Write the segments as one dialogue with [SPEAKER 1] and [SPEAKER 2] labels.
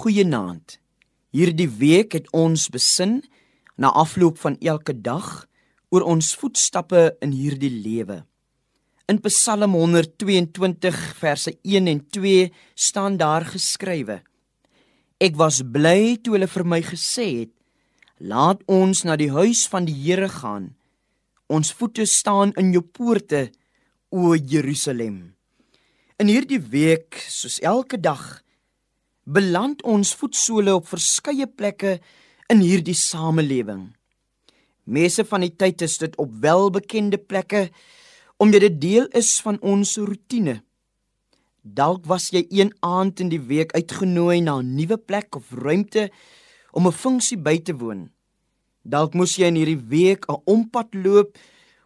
[SPEAKER 1] Goeienaand. Hierdie week het ons besin na afloop van elke dag oor ons voetstappe in hierdie lewe. In Psalm 122 verse 1 en 2 staan daar geskrywe: Ek was bly toe hulle vir my gesê het: Laat ons na die huis van die Here gaan. Ons voete staan in jou poorte, o Jerusalem. In hierdie week, soos elke dag, beland ons voetsole op verskeie plekke in hierdie samelewing. Meeste van die tyd is dit op welbekende plekke omdat dit deel is van ons rotine. Dalk was jy een aand in die week uitgenooi na 'n nuwe plek of ruimte om 'n funksie by te woon. Dalk moes jy in hierdie week 'n ompad loop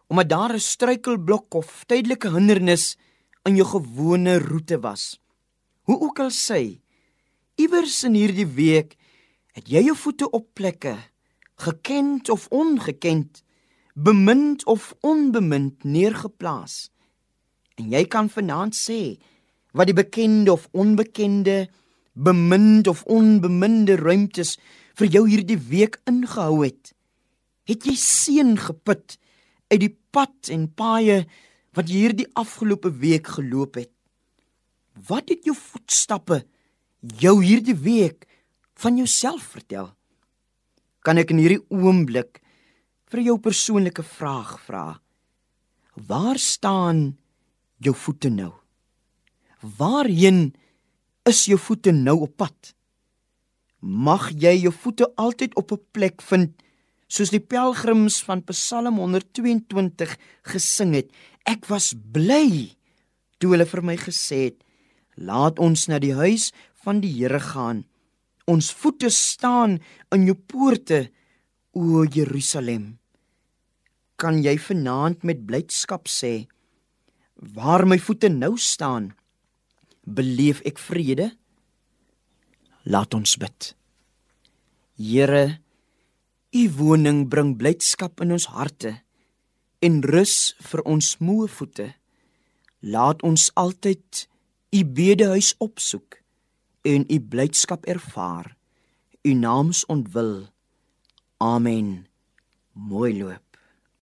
[SPEAKER 1] omdat daar 'n struikelblok of tydelike hindernis in jou gewone roete was. Hoe ook al sê, Iewers in hierdie week het jy jou voete op plekke gekend of ongekend, bemind of onbemind neergeplaas. En jy kan vanaand sê wat die bekende of onbekende, bemind of onbeminde ruimtes vir jou hierdie week ingehou het. Het jy seën geput uit die pad en paaie wat jy hierdie afgelope week geloop het? Wat het jou voetstappe jou hierdie week van jouself vertel? Kan ek in hierdie oomblik vir jou persoonlike vraag vra? Waar staan jou voete nou? Waarheen is jou voete nou op pad? Mag jy jou voete altyd op 'n plek vind soos die pelgrims van Psalm 122 gesing het. Ek was bly toe hulle vir my gesê het: "Laat ons na die huis van die Here gaan. Ons voete staan in jou poorte, o Jerusalem. Kan jy vanaand met blydskap sê waar my voete nou staan, beleef ek vrede? Laat ons bid. Here, u woning bring blydskap in ons harte en rus vir ons moe voete. Laat ons altyd u bedehuis opsoek en u blydskap ervaar. U naams ontwil. Amen. Mooi loop.